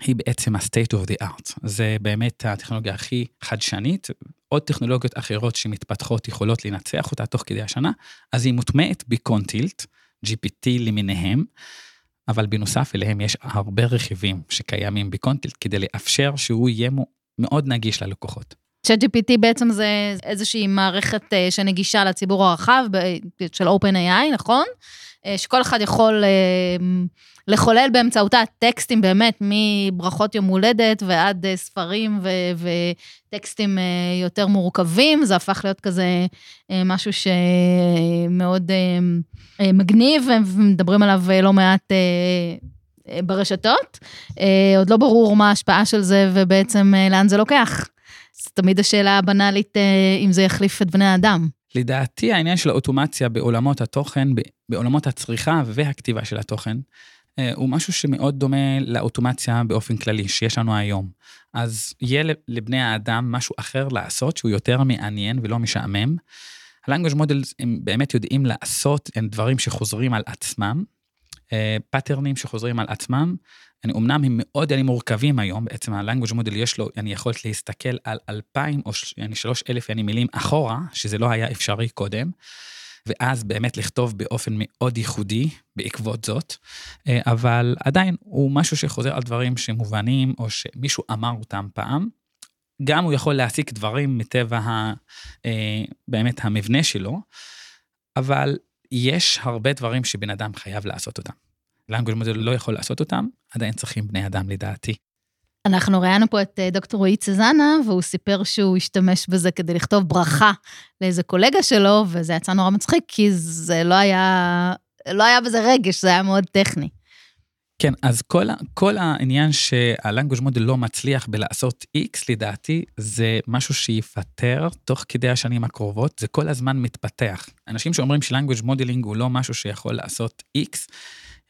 היא בעצם ה-state of the art. זה באמת הטכנולוגיה הכי חדשנית. עוד טכנולוגיות אחרות שמתפתחות יכולות לנצח אותה תוך כדי השנה, אז היא מוטמעת בקונטילט, GPT למיניהם, אבל בנוסף אליהם יש הרבה רכיבים שקיימים בקונטילט כדי לאפשר שהוא יהיה מאוד נגיש ללקוחות. ChatGPT בעצם זה איזושהי מערכת אה, שנגישה לציבור הרחב של OpenAI, נכון? אה, שכל אחד יכול אה, לחולל באמצעותה טקסטים באמת מברכות יום הולדת ועד אה, ספרים ו- וטקסטים יותר מורכבים, זה הפך להיות כזה משהו שמאוד מגניב ומדברים עליו לא מעט ברשתות. עוד לא ברור מה ההשפעה של זה ובעצם לאן זה לוקח. זו תמיד השאלה הבנאלית אם זה יחליף את בני האדם. לדעתי העניין של האוטומציה בעולמות התוכן, בעולמות הצריכה והכתיבה של התוכן, אה, הוא משהו שמאוד דומה לאוטומציה באופן כללי שיש לנו היום. אז יהיה לבני האדם משהו אחר לעשות שהוא יותר מעניין ולא משעמם. ה-language models הם באמת יודעים לעשות, הם דברים שחוזרים על עצמם, פאטרנים שחוזרים על עצמם. אני, אמנם הם מאוד אני, מורכבים היום, בעצם ה-language model יש לו, אני יכולת להסתכל על אלפיים או שלוש אלף אני, מילים אחורה, שזה לא היה אפשרי קודם, ואז באמת לכתוב באופן מאוד ייחודי בעקבות זאת, אבל עדיין הוא משהו שחוזר על דברים שמובנים, או שמישהו אמר אותם פעם. גם הוא יכול להסיק דברים מטבע ה, באמת המבנה שלו, אבל יש הרבה דברים שבן אדם חייב לעשות אותם. Language model לא יכול לעשות אותם, עדיין צריכים בני אדם לדעתי. אנחנו ראיינו פה את אה, דוקטור רועי צזנה, והוא סיפר שהוא השתמש בזה כדי לכתוב ברכה לאיזה קולגה שלו, וזה יצא נורא מצחיק, כי זה לא היה, לא היה בזה רגש, זה היה מאוד טכני. כן, אז כל, כל העניין שה-language model לא מצליח בלעשות X, לדעתי, זה משהו שיפטר תוך כדי השנים הקרובות, זה כל הזמן מתפתח. אנשים שאומרים ש-language modeling הוא לא משהו שיכול לעשות X,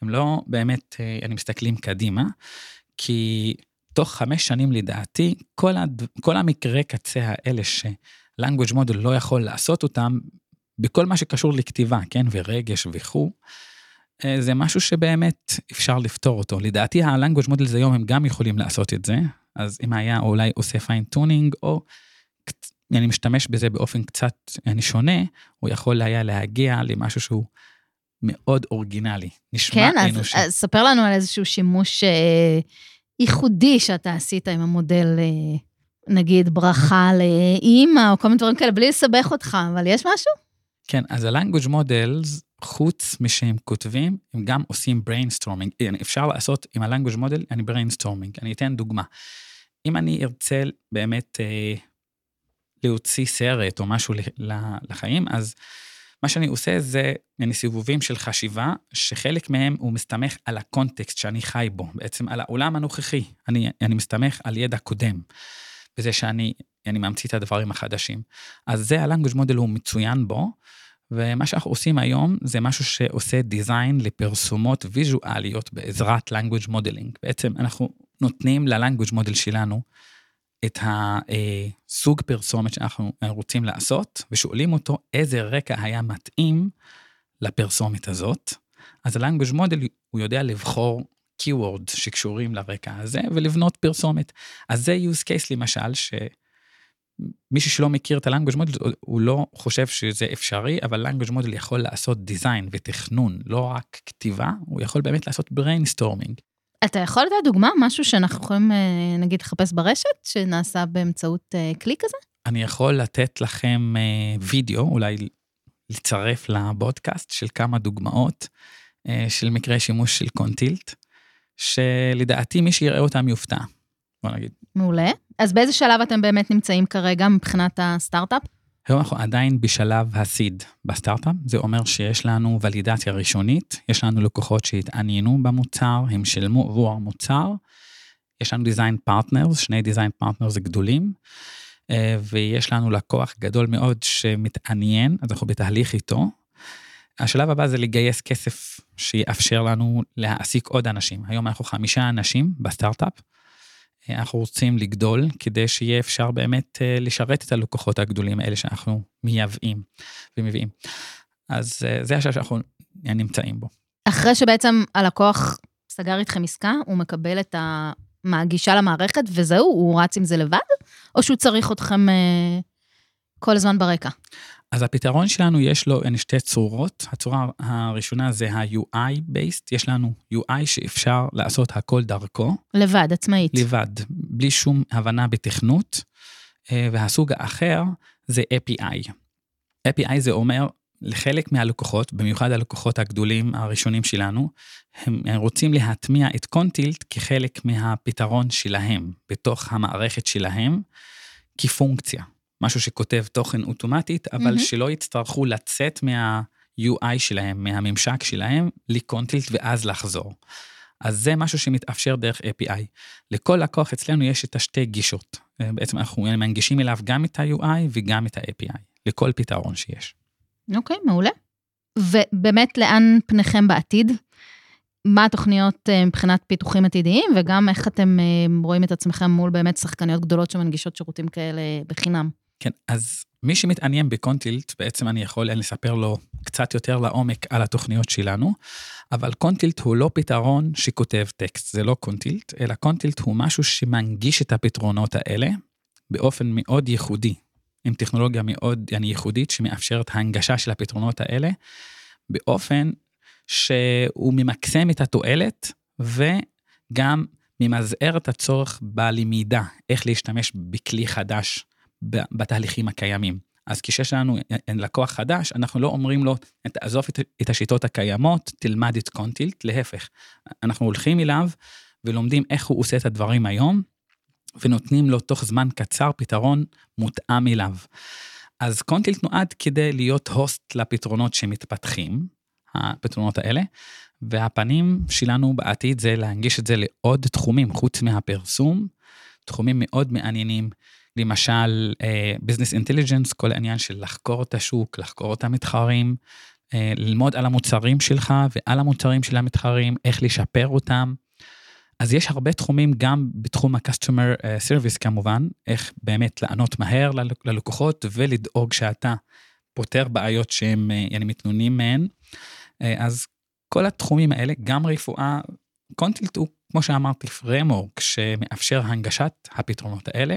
הם לא באמת, אה, אני מסתכלים קדימה, כי תוך חמש שנים לדעתי, כל, הד... כל המקרי קצה האלה ש-language לא יכול לעשות אותם, בכל מה שקשור לכתיבה, כן, ורגש וכו', אה, זה משהו שבאמת אפשר לפתור אותו. לדעתי ה-language models היום הם גם יכולים לעשות את זה, אז אם היה אולי עושה fine-tuning, או אני משתמש בזה באופן קצת אני שונה, הוא יכול היה להגיע למשהו שהוא מאוד אורגינלי, נשמע כן, אנושי. כן, אז, אז ספר לנו על איזשהו שימוש אה, ייחודי שאתה עשית עם המודל, אה, נגיד ברכה לאימא, או כל מיני דברים כאלה, בלי לסבך אותך, אבל יש משהו? כן, אז ה-language models, חוץ משהם כותבים, הם גם עושים brainstorming. אפשר לעשות עם ה-language model, אני brainstorming. אני אתן דוגמה. אם אני ארצה באמת אה, להוציא סרט או משהו לחיים, אז מה שאני עושה זה סיבובים של חשיבה, שחלק מהם הוא מסתמך על הקונטקסט שאני חי בו, בעצם על העולם הנוכחי. אני, אני מסתמך על ידע קודם, בזה שאני אני ממציא את הדברים החדשים. אז זה ה-language model הוא מצוין בו, ומה שאנחנו עושים היום זה משהו שעושה דיזיין לפרסומות ויזואליות בעזרת language modeling. בעצם אנחנו נותנים ל-language model שלנו את הסוג פרסומת שאנחנו רוצים לעשות, ושואלים אותו איזה רקע היה מתאים לפרסומת הזאת. אז ה-language model הוא יודע לבחור keywords שקשורים לרקע הזה ולבנות פרסומת. אז זה use case למשל, ש... מישהו שלא מכיר את ה-language model, הוא לא חושב שזה אפשרי, אבל language model יכול לעשות design ותכנון, לא רק כתיבה, הוא יכול באמת לעשות brainstorming. אתה יכול לתת דוגמה, משהו שאנחנו יכולים אה, נגיד לחפש ברשת, שנעשה באמצעות אה, כלי כזה? אני יכול לתת לכם אה, וידאו, אולי לצרף לבודקאסט של כמה דוגמאות של מקרי שימוש של קונטילט, שלדעתי מי שיראה אותם יופתע. בוא נגיד. מעולה. אז באיזה שלב אתם באמת נמצאים כרגע מבחינת הסטארט-אפ? היום אנחנו עדיין בשלב הסיד בסטארט-אפ, זה אומר שיש לנו ולידציה ראשונית, יש לנו לקוחות שהתעניינו במוצר, הם שילמו עבור המוצר, יש לנו design partners, שני design partners גדולים, אה, ויש לנו לקוח גדול מאוד שמתעניין, אז אנחנו בתהליך איתו. השלב הבא זה לגייס כסף שיאפשר לנו להעסיק עוד אנשים. היום אנחנו חמישה אנשים בסטארט-אפ, אנחנו רוצים לגדול כדי שיהיה אפשר באמת אה, לשרת את הלקוחות הגדולים האלה שאנחנו מייבאים ומביאים. אז אה, זה השלב שאנחנו נמצאים בו. אחרי שבעצם הלקוח סגר איתכם עסקה, הוא מקבל את הגישה למערכת וזהו, הוא רץ עם זה לבד? או שהוא צריך אתכם אה, כל הזמן ברקע? אז הפתרון שלנו יש לו שתי צורות. הצורה הראשונה זה ה-UI-based, יש לנו UI שאפשר לעשות הכל דרכו. לבד, עצמאית. לבד, בלי שום הבנה בתכנות. אה, והסוג האחר זה API. API זה אומר, לחלק מהלקוחות, במיוחד הלקוחות הגדולים הראשונים שלנו, הם רוצים להטמיע את קונטילט כחלק מהפתרון שלהם, בתוך המערכת שלהם, כפונקציה. משהו שכותב תוכן אוטומטית, אבל mm-hmm. שלא יצטרכו לצאת מה-UI שלהם, מהממשק שלהם, לקונטילט ואז לחזור. אז זה משהו שמתאפשר דרך API. לכל לקוח אצלנו יש את השתי גישות. אה, בעצם אנחנו מנגישים אליו גם את ה-UI וגם את ה-API, לכל פתרון שיש. אוקיי, okay, מעולה. ובאמת, לאן פניכם בעתיד? מה התוכניות אה, מבחינת פיתוחים עתידיים, וגם איך אתם אה, רואים את עצמכם מול באמת שחקניות גדולות שמנגישות שירותים כאלה בחינם? כן, אז מי שמתעניין בקונטילט, בעצם אני יכול לספר לו קצת יותר לעומק על התוכניות שלנו, אבל קונטילט הוא לא פתרון שכותב טקסט, זה לא קונטילט, אלא קונטילט הוא משהו שמנגיש את הפתרונות האלה באופן מאוד ייחודי, עם טכנולוגיה מאוד yani, ייחודית שמאפשרת הנגשה של הפתרונות האלה, באופן שהוא ממקסם את התועלת וגם ממזער את הצורך בלמידה, איך להשתמש בכלי חדש בתהליכים הקיימים. אז כשיש לנו לקוח חדש, אנחנו לא אומרים לו, תעזוב את השיטות הקיימות, תלמד את קונטילט, להפך. אנחנו הולכים אליו ולומדים איך הוא עושה את הדברים היום, ונותנים לו תוך זמן קצר פתרון מותאם אליו. אז קונטילט נועד כדי להיות הוסט לפתרונות שמתפתחים, הפתרונות האלה, והפנים שלנו בעתיד זה להנגיש את זה לעוד תחומים חוץ מהפרסום, תחומים מאוד מעניינים, למשל uh, אינטליג'נס, כל העניין של לחקור את השוק, לחקור את המתחרים, uh, ללמוד על המוצרים שלך ועל המוצרים של המתחרים, איך לשפר אותם. אז יש הרבה תחומים גם בתחום ה-customer uh, service כמובן, איך באמת לענות מהר ללקוחות ולדאוג שאתה פותר בעיות שהם uh, מתלוננים מהן. אז כל התחומים האלה, גם רפואה, קונטילט הוא, כמו שאמרתי, פרמורק שמאפשר הנגשת הפתרונות האלה,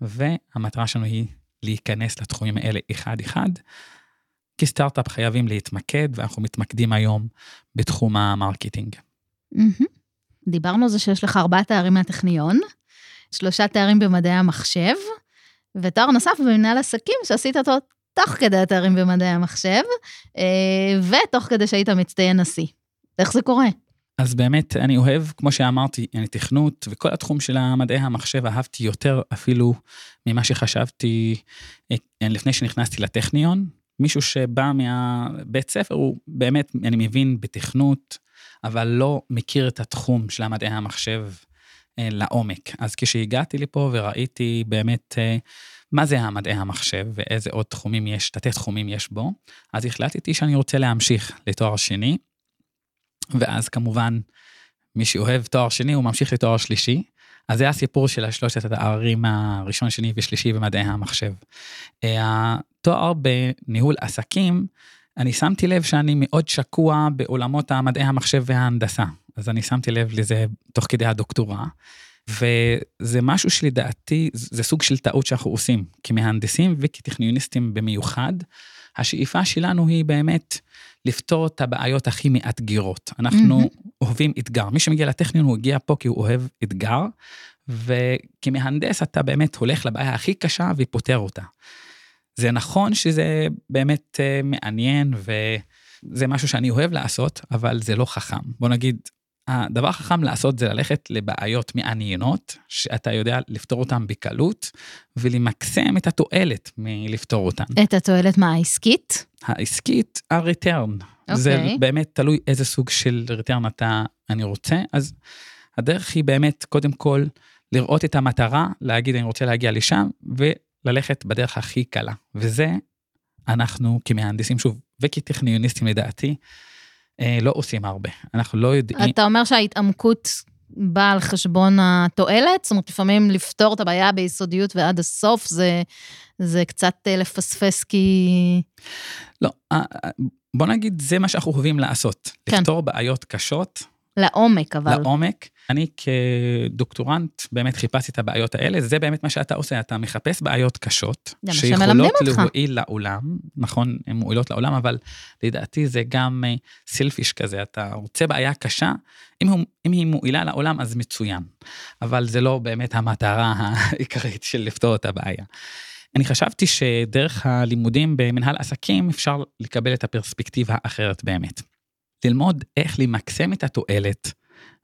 והמטרה שלנו היא להיכנס לתחומים האלה אחד-אחד. כסטארט-אפ חייבים להתמקד, ואנחנו מתמקדים היום בתחום ה marketing. דיברנו על זה שיש לך ארבעה תארים מהטכניון, שלושה תארים במדעי המחשב, ותואר נוסף במנהל עסקים שעשית אותו תוך כדי התארים במדעי המחשב, אה, ותוך כדי שהיית מצטיין נשיא. איך זה קורה? אז באמת, אני אוהב, כמו שאמרתי, אני תכנות, וכל התחום של המדעי המחשב אהבתי יותר אפילו ממה שחשבתי אה, לפני שנכנסתי לטכניון. מישהו שבא מהבית ספר, הוא באמת, אני מבין בתכנות, אבל לא מכיר את התחום של המדעי המחשב אה, לעומק. אז כשהגעתי לפה וראיתי באמת אה, מה זה המדעי המחשב ואיזה עוד תחומים יש, תתי תחומים יש בו, אז החלטתי שאני רוצה להמשיך לתואר שני. ואז כמובן, מי שאוהב תואר שני, הוא ממשיך לתואר שלישי. אז זה הסיפור של השלושת התארים הראשון, שני ושלישי במדעי המחשב. אה, התואר בניהול עסקים, אני שמתי לב שאני מאוד שקוע בעולמות המדעי המחשב וההנדסה. אז אני שמתי לב לזה תוך כדי הדוקטורה. וזה משהו שלדעתי, זה סוג של טעות שאנחנו עושים כמהנדסים וכטכניוניסטים במיוחד. השאיפה שלנו היא באמת לפתור את הבעיות הכי מאתגרות. אנחנו mm-hmm. אוהבים אתגר. מי שמגיע לטכניון הוא הגיע פה כי הוא אוהב אתגר, וכמהנדס אתה באמת הולך לבעיה הכי קשה ופותר אותה. זה נכון שזה באמת uh, מעניין וזה משהו שאני אוהב לעשות, אבל זה לא חכם. בוא נגיד, הדבר החכם לעשות זה ללכת לבעיות מעניינות, שאתה יודע לפתור אותן בקלות, ולמקסם את התועלת מלפתור אותן. את התועלת מה, העסקית? העסקית, הריטרן. Okay. זה אוקיי. באמת תלוי איזה סוג של ריטרן אתה, אני רוצה, אז הדרך היא באמת, קודם כל, לראות את המטרה, להגיד אני רוצה להגיע לשם, וללכת בדרך הכי קלה. וזה אנחנו כמהנדסים, שוב, וכטכניוניסטים לדעתי, לא עושים הרבה. אנחנו לא יודעים... אתה אומר שההתעמקות באה על חשבון התועלת? זאת אומרת, לפעמים לפתור את הבעיה ביסודיות ועד הסוף, זה, זה קצת אה, לפספס כי... לא, אה, בוא נגיד, זה מה שאנחנו אוהבים לעשות. כן. לפתור בעיות קשות. לעומק, אבל. לעומק. אני כדוקטורנט באמת חיפשתי את הבעיות האלה, זה באמת מה שאתה עושה, אתה מחפש בעיות קשות, שיכולות להועיל לעולם, נכון, הן מועילות לעולם, אבל לדעתי זה גם סילפיש אה, כזה, אתה רוצה בעיה קשה, אם, הוא, אם היא מועילה לעולם אז מצוין, אבל זה לא באמת המטרה העיקרית של לפתור את הבעיה. אני חשבתי שדרך הלימודים במנהל עסקים אפשר לקבל את הפרספקטיבה האחרת באמת. ללמוד איך למקסם את התועלת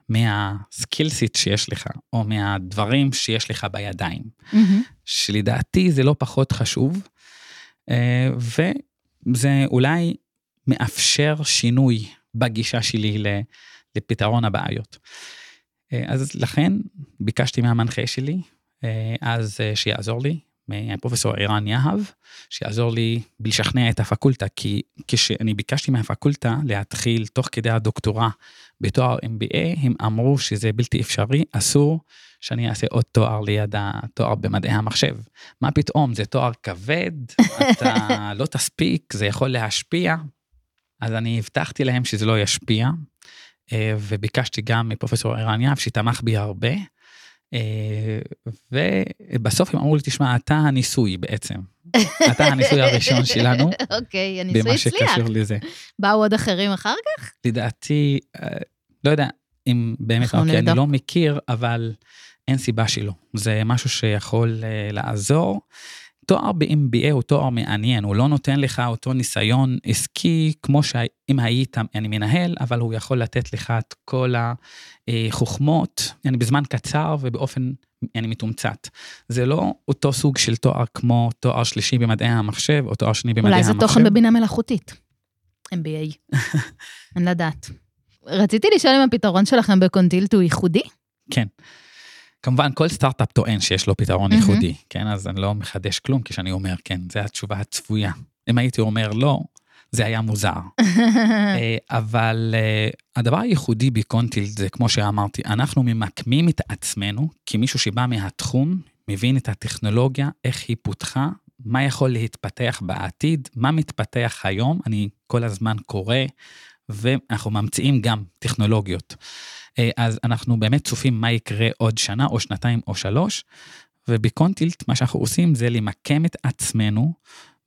מהסקילסיט שיש לך, או מהדברים שיש לך בידיים, mm-hmm. שלדעתי זה לא פחות חשוב, אה, וזה אולי מאפשר שינוי בגישה שלי לפתרון הבעיות. אה, אז לכן ביקשתי מהמנחה שלי, אה, אז שיעזור לי, מפרופסור ערן יהב, שיעזור לי בלשכנע את הפקולטה, כי כשאני ביקשתי מהפקולטה להתחיל תוך כדי הדוקטורה בתואר MBA, הם אמרו שזה בלתי אפשרי, אסור שאני אעשה עוד תואר ליד התואר במדעי המחשב. מה פתאום, זה תואר כבד, אתה לא תספיק, זה יכול להשפיע. אז אני הבטחתי להם שזה לא ישפיע, אה, וביקשתי גם מפרופסור ערן יהב שתמך בי הרבה. אה, ובסוף הם אמרו לי, תשמע, אתה הניסוי בעצם. אתה הניסוי הראשון שלנו. אוקיי, הניסוי במה הצליח. שקשור לזה. באו עוד אחרים אחר כך? לדעתי, אה, לא יודע אם באמת, אוקיי, אני. לא מכיר, אבל אין סיבה שלא. זה משהו שיכול אה, לעזור. תואר ב-MBA הוא תואר מעניין, הוא לא נותן לך אותו ניסיון עסקי כמו שאם היית, אני מנהל, אבל הוא יכול לתת לך את כל החוכמות, אני בזמן קצר ובאופן, אני מתומצת. זה לא אותו סוג של תואר כמו תואר שלישי במדעי המחשב, או תואר שני במדעי אולי המחשב. זה תוכן בבינה מלאכותית. MBA. אין לדעת. רציתי לשאול אם הפתרון שלכם בקונטילט הוא ייחודי? כן. כמובן, כל סטארט-אפ טוען שיש לו פתרון מהמם. ייחודי, כן? אז אני לא מחדש כלום כשאני אומר כן, זו התשובה הצפויה. אם הייתי אומר לא, זה היה מוזר. אה, אבל אה, הדבר הייחודי בקונטילט זה, כמו שאמרתי, אנחנו ממקמים את עצמנו כמישהו שבא מהתחום, מבין את הטכנולוגיה, איך היא פותחה, מה יכול להתפתח בעתיד, מה מתפתח היום, אני כל הזמן קורא, ואנחנו ממציאים גם טכנולוגיות. אה, אז אנחנו באמת צופים מה יקרה עוד שנה או שנתיים או שלוש, ובקונטילט מה שאנחנו עושים זה למקם את עצמנו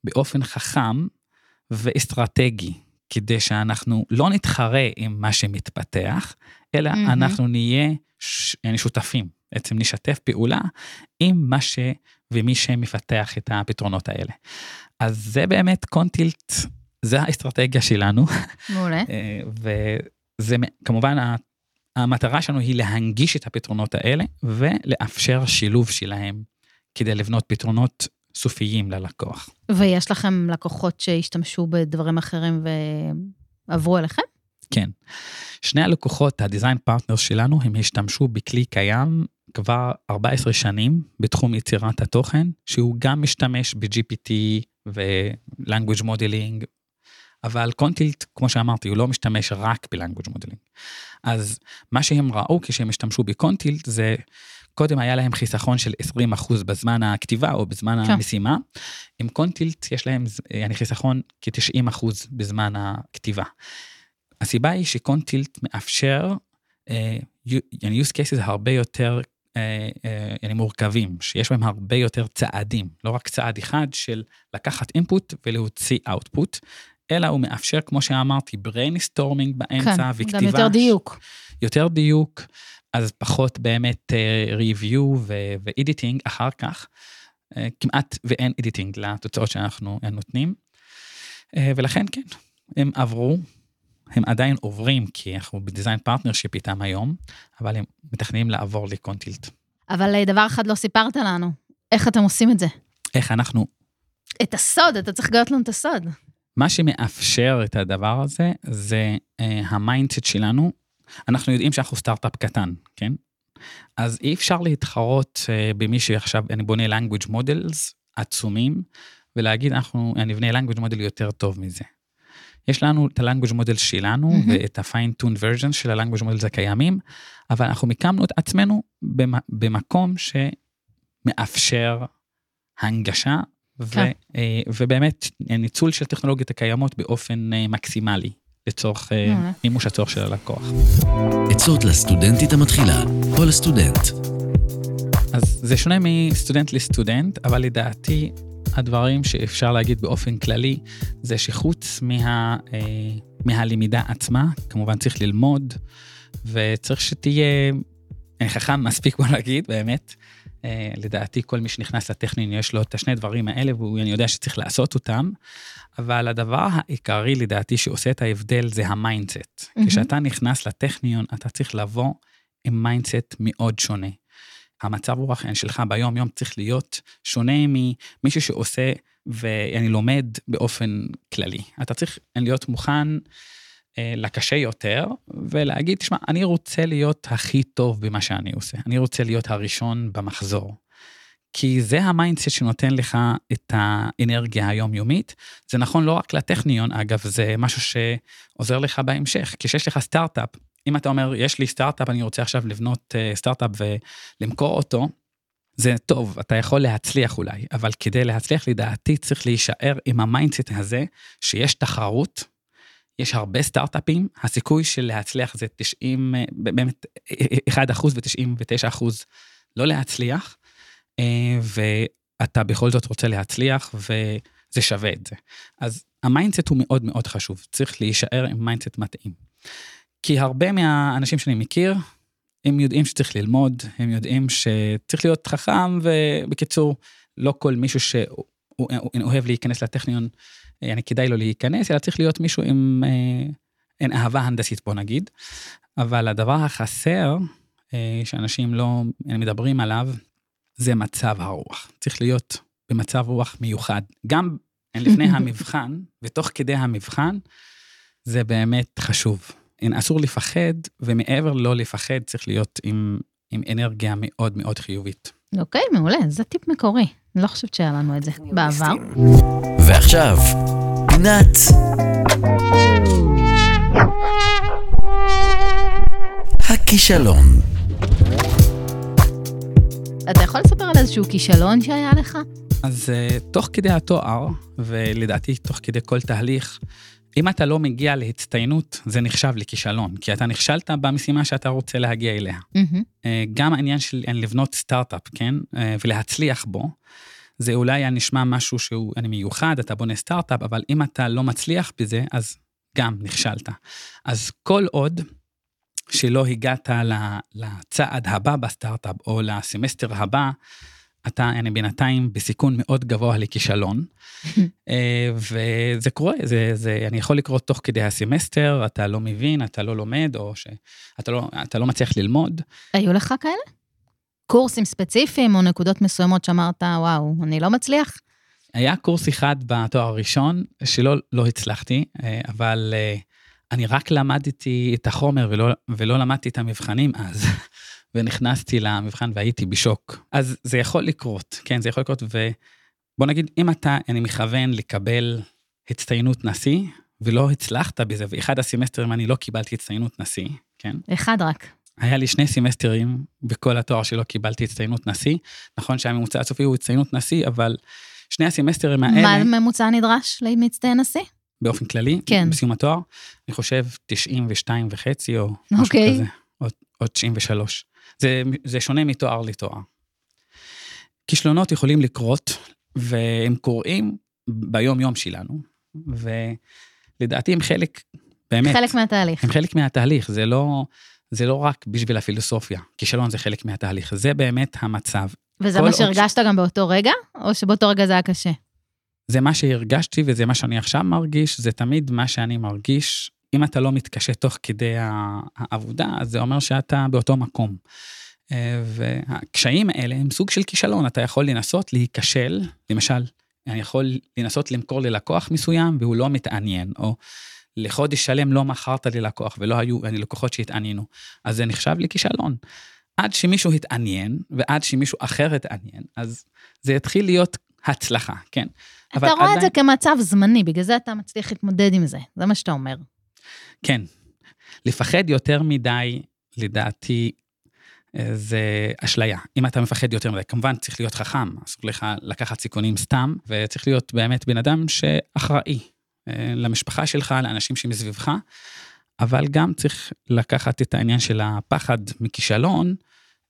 באופן חכם ואסטרטגי, כדי שאנחנו לא נתחרה עם מה שמתפתח, אלא מהמם. אנחנו נהיה ש... שותפים, בעצם נשתף פעולה עם מה ש... ומי שמפתח את הפתרונות האלה. אז זה באמת קונטילט, זה האסטרטגיה שלנו. מעולה. אה, וזה כמובן המטרה שלנו היא להנגיש את הפתרונות האלה ולאפשר שילוב שלהם כדי לבנות פתרונות סופיים ללקוח. ויש לכם לקוחות שהשתמשו בדברים אחרים ועברו אליכם? כן. שני הלקוחות, הדיזיין פרטנר שלנו, הם השתמשו בכלי קיים כבר 14 שנים בתחום יצירת התוכן, שהוא גם משתמש ב-GPT ו-language modeling, אבל קונטילט, כמו שאמרתי, הוא לא משתמש רק ב-language modeling. אז מה שהם ראו כשהם השתמשו בקונטילט זה, קודם היה להם חיסכון של 20% בזמן הכתיבה או בזמן כן. המשימה. עם קונטילט יש להם אני חיסכון כ-90% בזמן הכתיבה. הסיבה היא שקונטילט מאפשר אה, you- use cases הרבה יותר אה, אה, yani מורכבים, שיש בהם הרבה יותר צעדים, לא רק צעד אחד של לקחת input ולהוציא output, אלא הוא מאפשר, כמו שאמרתי, brainstorming באמצע כן, וכתיבה. גם יותר דיוק. יותר דיוק, אז פחות באמת אה, review ו-editing אחר כך. אה, כמעט ואין editing לתוצאות שאנחנו אה, נותנים. ולכן כן, הם עברו, הם עדיין עוברים, כי אנחנו ב design partnership איתם היום, אבל הם מתכננים לעבור ל Contilt. אבל דבר אחד לא סיפרת לנו, איך אתם עושים את זה? איך אנחנו, את הסוד, אתה צריך לגלות לנו את הסוד. מה שמאפשר את הדבר הזה, זה אה, ה mindset שלנו. אנחנו יודעים שאנחנו סטארט-אפ קטן, כן? אז אי אפשר להתחרות אה, במי שעכשיו, אני בונה language models עצומים, ולהגיד, אנחנו נבנה language model יותר טוב מזה. יש לנו את ה-language model שלנו, מהמם. ואת ה-fine tune version של ה-language models הקיימים, אבל אנחנו מיקמנו את עצמנו במ- במקום שמאפשר הנגשה, כן. אה, ובאמת ניצול של טכנולוגיות הקיימות באופן אה, מקסימלי, לצורך אה. מימוש הצורך של הלקוח. עצות לסטודנטית המתחילה או לסטודנט. אז זה שונה מסטודנט לסטודנט, אבל לדעתי הדברים שאפשר להגיד באופן כללי, זה שחוץ מה, מהלמידה עצמה, כמובן צריך ללמוד, וצריך שתהיה חכם מספיק, בוא נגיד, באמת. אה, לדעתי כל מי שנכנס לטכניון יש לו את השני דברים האלה, ואני יודע שצריך לעשות אותם, אבל הדבר העיקרי לדעתי שעושה את ההבדל זה ה mindset. מהמם. כשאתה נכנס לטכניון, אתה צריך לבוא עם mindset מאוד שונה. המצב רוח שלך ביום-יום צריך להיות שונה ממישהו שעושה ואני לומד באופן כללי. אתה צריך להיות מוכן לקשה יותר ולהגיד, תשמע, אני רוצה להיות הכי טוב במה שאני עושה. אני רוצה להיות הראשון במחזור. כי זה ה mindset שנותן לך את האנרגיה היומיומית. זה נכון לא רק לטכניון, אגב, זה משהו שעוזר לך בהמשך. כשיש לך סטארט-אפ אם אתה אומר, יש לי סטארט-אפ, אני רוצה עכשיו לבנות אה, סטארט-אפ ולמכור אותו, זה טוב, אתה יכול להצליח אולי, אבל כדי להצליח, לדעתי, צריך להישאר עם ה mindset הזה, שיש תחרות, יש הרבה סטארט-אפים, הסיכוי של להצליח זה 90, אה, באמת 1 אחוז ו-99 אחוז לא להצליח, אה, ואתה בכל זאת רוצה להצליח, וזה שווה את זה. אז ה mindset הוא מאוד מאוד חשוב, צריך להישאר עם mindset מתאים. כי הרבה מהאנשים שאני מכיר, הם יודעים שצריך ללמוד, הם יודעים שצריך להיות חכם, ובקיצור, לא כל מישהו שאוהב להיכנס לטכניון, אני כדאי לו להיכנס, אלא צריך להיות מישהו עם אה, אין אהבה הנדסית, בוא נגיד. אבל הדבר החסר, אה, שאנשים לא מדברים עליו, זה מצב הרוח. צריך להיות במצב רוח מיוחד. גם לפני המבחן, ותוך כדי המבחן, זה באמת חשוב. אסור לפחד, ומעבר לא לפחד, צריך להיות עם, עם אנרגיה מאוד מאוד חיובית. אוקיי, מעולה, זה טיפ מקורי. אני לא חושבת שהיה לנו את זה בעבר. ועכשיו, פינת... הכישלון. אתה יכול לספר על איזשהו כישלון שהיה לך? אז uh, תוך כדי התואר, ולדעתי תוך כדי כל תהליך, אם אתה לא מגיע להצטיינות, זה נחשב לכישלון, כי אתה נכשלת במשימה שאתה רוצה להגיע אליה. Mm-hmm. גם העניין של לבנות סטארט-אפ, כן, אה, ולהצליח בו, זה אולי נשמע משהו שהוא אני מיוחד, אתה בונה סטארט-אפ, אבל אם אתה לא מצליח בזה, אז גם נכשלת. אז כל עוד שלא הגעת לצעד הבא בסטארט-אפ או לסמסטר הבא, אתה, אני בינתיים בסיכון מאוד גבוה לכישלון, אה, וזה קורה, זה, זה, אני יכול לקרות תוך כדי הסמסטר, אתה לא מבין, אתה לא לומד, או שאתה לא, לא מצליח ללמוד. היו לך כאלה? קורסים ספציפיים או נקודות מסוימות שאמרת, וואו, אני לא מצליח? היה קורס אחד בתואר הראשון שלא לא הצלחתי, אה, אבל אה, אני רק למדתי את החומר ולא, ולא למדתי את המבחנים אז. ונכנסתי למבחן והייתי בשוק. אז זה יכול לקרות, כן, זה יכול לקרות, ובוא נגיד, אם אתה, אני מכוון לקבל הצטיינות נשיא, ולא הצלחת בזה, ואחד הסמסטרים אני לא קיבלתי הצטיינות נשיא, כן? אחד רק. היה לי שני סמסטרים בכל התואר שלא קיבלתי הצטיינות נשיא. נכון שהממוצע הסופי הוא הצטיינות נשיא, אבל שני הסמסטרים האלה... מה הממוצע נדרש למצטיין נשיא? באופן כללי, כן. בסיום התואר, אני חושב 92 וחצי או משהו אוקיי. כזה, או, או 93. זה, זה שונה מתואר לתואר. כישלונות יכולים לקרות, והם קורים ביום-יום שלנו, ולדעתי הם חלק, באמת... חלק מהתהליך. הם חלק מהתהליך, זה לא, זה לא רק בשביל הפילוסופיה. כישלון זה חלק מהתהליך, זה באמת המצב. וזה מה שהרגשת ש... גם באותו רגע, או שבאותו רגע זה היה קשה? זה מה שהרגשתי וזה מה שאני עכשיו מרגיש, זה תמיד מה שאני מרגיש אם אתה לא מתקשה תוך כדי העבודה, אז זה אומר שאתה באותו מקום. אה, והקשיים האלה הם סוג של כישלון, אתה יכול לנסות להיכשל, למשל, אני יכול לנסות למכור ללקוח מסוים והוא לא מתעניין, או לחודש שלם לא מכרת ללקוח ולא היו לקוחות שהתעניינו, אז זה נחשב לכישלון. עד שמישהו התעניין, ועד שמישהו אחר התעניין, אז זה יתחיל להיות הצלחה, כן. אתה רואה עדיין... את זה כמצב זמני, בגלל זה אתה מצליח להתמודד עם זה, זה מה שאתה אומר. כן. לפחד יותר מדי, לדעתי, אה, זה אשליה. אם אתה מפחד יותר מדי, כמובן צריך להיות חכם, אסור לך לקחת סיכונים סתם, וצריך להיות באמת בן אדם שאחראי אה, למשפחה שלך, לאנשים שמסביבך, אבל גם צריך לקחת את העניין של הפחד מכישלון,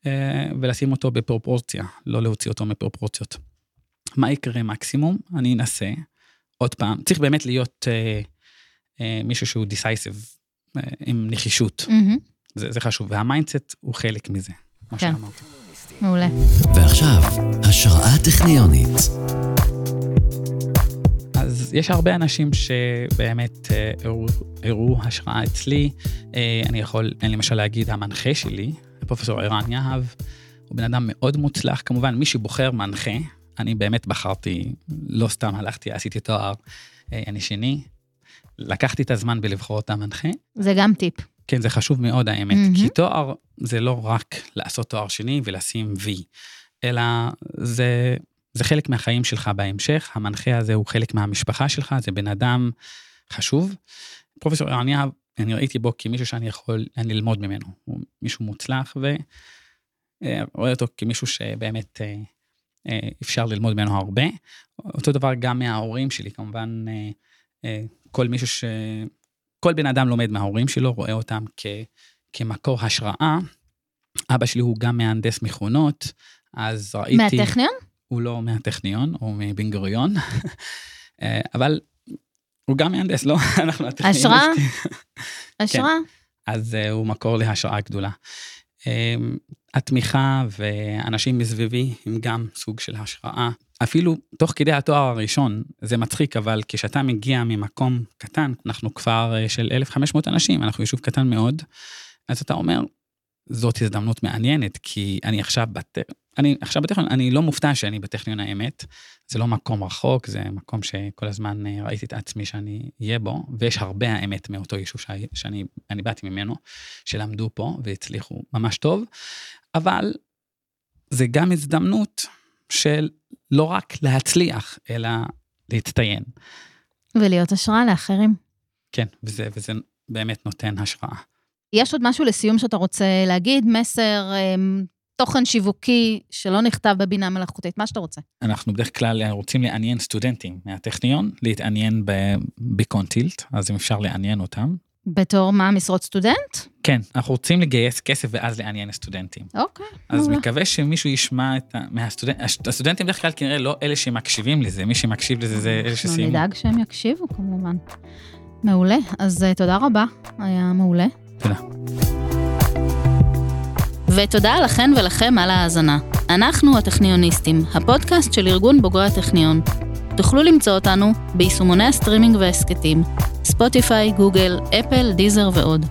אה, ולשים אותו בפרופורציה, לא להוציא אותו מפרופורציות. מה יקרה מקסימום? אני אנסה עוד פעם. צריך באמת להיות אה, מישהו שהוא דיסייסיב, אה, עם נחישות. Mm-hmm. זה, זה חשוב, וה mindset הוא חלק מזה, מה כן. שאמרתי. מעולה. ועכשיו, השראה טכניונית. אז יש הרבה אנשים שבאמת אה, הראו השראה אצלי. אני יכול, אני למשל להגיד, המנחה שלי, פרופסור ערן יהב, הוא בן אדם מאוד מוצלח. כמובן, מי שבוחר מנחה, אני באמת בחרתי, לא סתם הלכתי, עשיתי תואר, אני שני, לקחתי את הזמן בלבחור את המנחה. זה גם טיפ. כן, זה חשוב מאוד האמת, mm-hmm. כי תואר זה לא רק לעשות תואר שני ולשים וי, אלא זה, זה חלק מהחיים שלך בהמשך, המנחה הזה הוא חלק מהמשפחה שלך, זה בן אדם חשוב. פרופסור ערן יהב אני ראיתי בו כמישהו שאני יכול ללמוד ממנו. הוא מישהו מוצלח, ורואה אותו כמישהו שבאמת אה, אה, אפשר ללמוד ממנו הרבה. אותו דבר גם מההורים שלי, כמובן, אה, אה, כל מישהו ש... כל בן אדם לומד מההורים שלו, רואה אותם כ... כמקור השראה. אבא שלי הוא גם מהנדס מכונות, אז ראיתי... מהטכניון? הוא לא מהטכניון, הוא מבן גוריון, אה, אבל הוא גם מהנדס, לא? אנחנו הטכניון. השראה? השראה. אז uh, הוא מקור להשראה גדולה. Um, התמיכה ואנשים מסביבי הם גם סוג של השראה. אפילו תוך כדי התואר הראשון, זה מצחיק, אבל כשאתה מגיע ממקום קטן, אנחנו כבר uh, של 1,500 אנשים, אנחנו יישוב קטן מאוד, אז אתה אומר, זאת הזדמנות מעניינת, כי אני עכשיו בת... אני עכשיו בטכניון, אני לא מופתע שאני בטכניון האמת. זה לא מקום רחוק, זה מקום שכל הזמן אה, ראיתי את עצמי שאני אהיה בו, ויש הרבה האמת מאותו יישוב שאני אני באתי ממנו, שלמדו פה והצליחו ממש טוב, אבל זה גם הזדמנות של לא רק להצליח, אלא להצטיין. ולהיות השראה לאחרים. כן, וזה, וזה באמת נותן השראה. יש עוד משהו לסיום שאתה רוצה להגיד? מסר, אמ, תוכן שיווקי שלא נכתב בבינה מלאכותית, מה שאתה רוצה. אנחנו בדרך כלל רוצים לעניין סטודנטים מהטכניון, להתעניין בקונטילט, אז אם אפשר לעניין אותם. בתור מה, משרות סטודנט? כן, אנחנו רוצים לגייס כסף ואז לעניין סטודנטים. אוקיי. אז מעולה. מקווה שמישהו ישמע את ה... מהסטודנטים, הסטודנטים בדרך כלל כנראה לא אלה שמקשיבים לזה, מי שמקשיב לזה זה אלה שסיימו. אנחנו נדאג שהם יקשיבו כמובן. מעולה, אז uh, תודה רבה, היה מעולה. תודה. ותודה לכן ולכם על ההאזנה. אנחנו הטכניוניסטים, הפודקאסט של ארגון בוגרי הטכניון. תוכלו למצוא אותנו ביישומוני הסטרימינג וההסכתים, Spotify, Google, Apple, Deezer ועוד.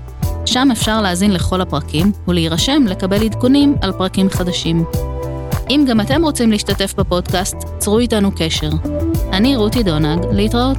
שם אפשר להאזין לכל הפרקים ולהירשם לקבל עדכונים על פרקים חדשים. אם גם אתם רוצים להשתתף בפודקאסט, צרו איתנו קשר. אני רותי דונג, להתראות.